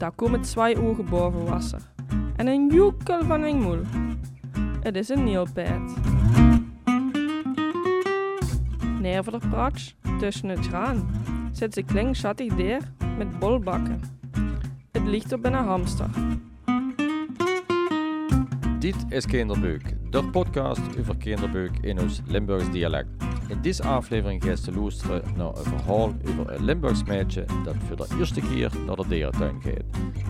Daar komen twee ogen boven wasser en een joekel van een moel. Het is een nielpijt. Neer de tussen het graan, zit ze kling schattig deer met bolbakken. Het ligt op een hamster. Dit is Kinderbeuk, de podcast over kinderbeuk in ons Limburgs dialect. In deze aflevering gaat te luisteren naar een verhaal over een Limburgs meisje dat voor de eerste keer naar de dierentuin gaat.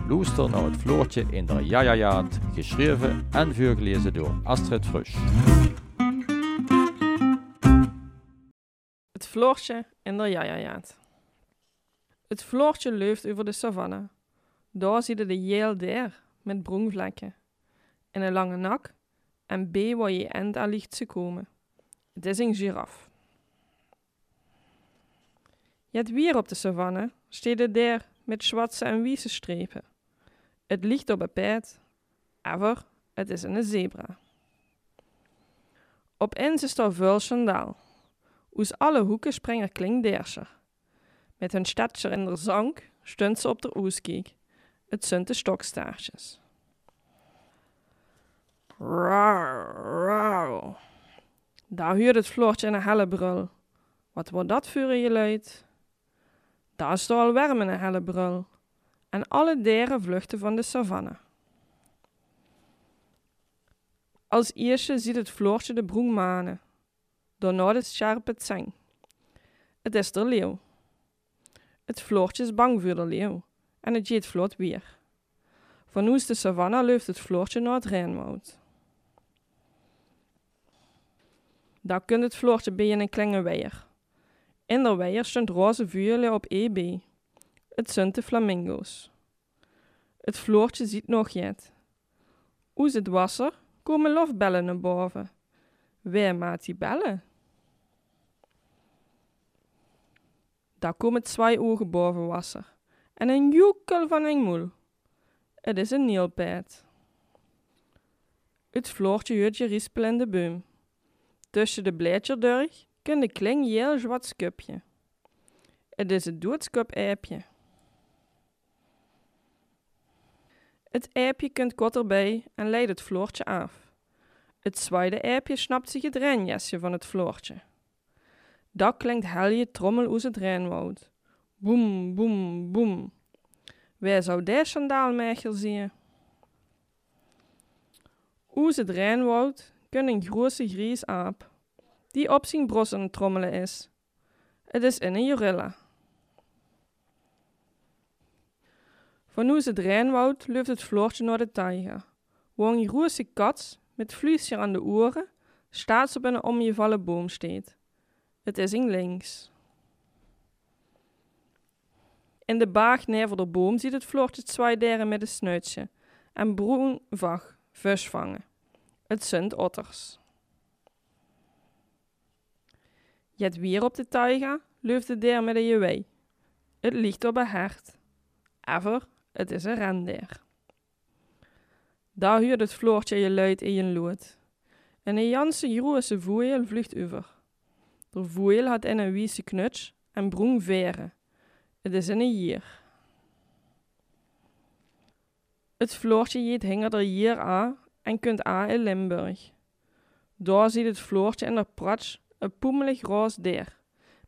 Luister naar het Floortje in de Jajajaat, geschreven en voorgelezen door Astrid Frusch. Het Floortje in de Jajajaat. Het Floortje leuft over de savanne. Daar zie je de jeel der met broenvlekken. En een lange nak en B waar je end aan ligt ze komen. Het is een giraf. Je hebt weer op de savanne, steed der met zwarte en wiese strepen. Het ligt op een pijt, aber het is een zebra. Op is er vuil schandaal. Oes alle hoeken springen kling derscher. Met hun stadscher in de zank stunt ze op de oeskiek. Het zijn de stokstaartjes. Rauw, rauw. Daar huurt het Floortje een helle brul. Wat wordt dat voor je luid? Daar is al warm in een helle brul. En alle dieren vluchten van de savanne. Als eerste ziet het Floortje de broen manen. Daarna de scherpe zeng. Het is de leeuw. Het Floortje is bang voor de leeuw. En het jeet vlot weer. Van hoe de savanne loopt het Floortje naar het Rijnwoud. Daar kunt het Floortje bij een kleine weier. In de weier stond roze vuurle op EB. Het zijn de flamingo's. Het Floortje ziet nog jet. Hoe het wasser, komen lofbellen naar boven. Waar maat die bellen? Daar komen twee ogen boven wasser. En een joekel van een moel. Het is een nielpijt. Het Floortje hoort je rispel in de boom. Tussen de blaadjes kun de kling heel zwart skupje. Het is het doodskup-eipje. Het eipje kunt kort erbij en leidt het Floortje af. Het zwaide eipje snapt zich het renjesje van het Floortje. Dat klinkt helje trommel uit het Rijnwoud. Boem, boem, boem. Wij zou daar sandaalmecher zien? Oes het Rijnwoud kun een grote gries aap, die op zijn bros aan het trommelen is. Het is in een jorilla. Van oes het Rijnwoud loopt het Floortje naar de waar een grote kat met vliesje aan de oren staat op een omgevallen boom steekt. Het is in links. In de baag neer de boom ziet het Floortje twee dieren met een snuitje en broen vag, vis vangen. Het zijn otters. Jet weer op de taiga, loopt de dier met een juwei. Het ligt op een hert. Ever, het is een rendier. Daar huurt het Floortje je luid in je lood. En een janse grote voeil vlucht over. De voeil had in een wiese knuts en broen veren. Het is een jier. Het Floortje jeet hinger er hier aan en kunt aan in Limburg. Daar ziet het Floortje in de pratsch een poemelig roos deer,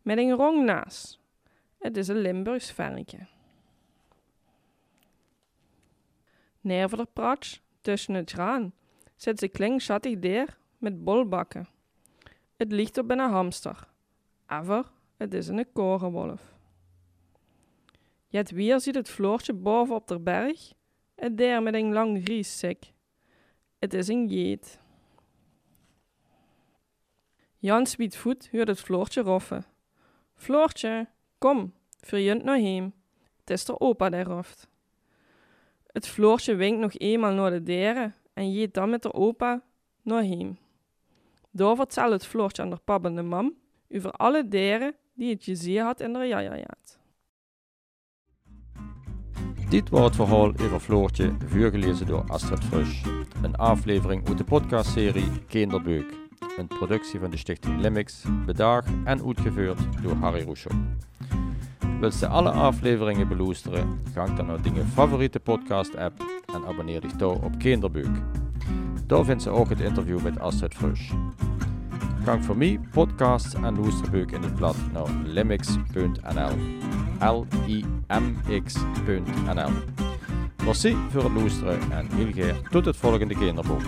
met een rong naas. Het is een Limburgs varkje. Neer voor de pratsch, tussen het graan, zit ze kling schattig deer met bolbakken. Het ligt op een hamster. Aber het is een korenwolf. Jet weer ziet het Floortje boven op de berg, het deer met een lang rieszek. Het is een jeet. Jan voet hoort het Floortje roffen. Floortje, kom, verjunt naar heem. Het is de opa der roft. Het Floortje winkt nog eenmaal naar de deren en jeet dan met de opa naar heem. Daar vertelt het Floortje aan de pap en de mam over alle deren die het gezien had in de jajajaat. Dit was het verhaal over Floortje, voorgelezen door Astrid Frusch. Een aflevering uit de podcastserie Kinderbeuk. Een productie van de stichting Limix, bedaagd en uitgevoerd door Harry Rousseau. Willst du alle afleveringen beluisteren? Gang dan naar je favoriete podcast app en abonneer dich daar op Kinderbuik. Daar vindt ze ook het interview met Astrid Frusch. Gang voor mij, podcasts en luisterbuik in het blad naar limix.nl. L-I-M-X.nl. Merci voor het luisteren en heel graag tot het volgende kinderboek.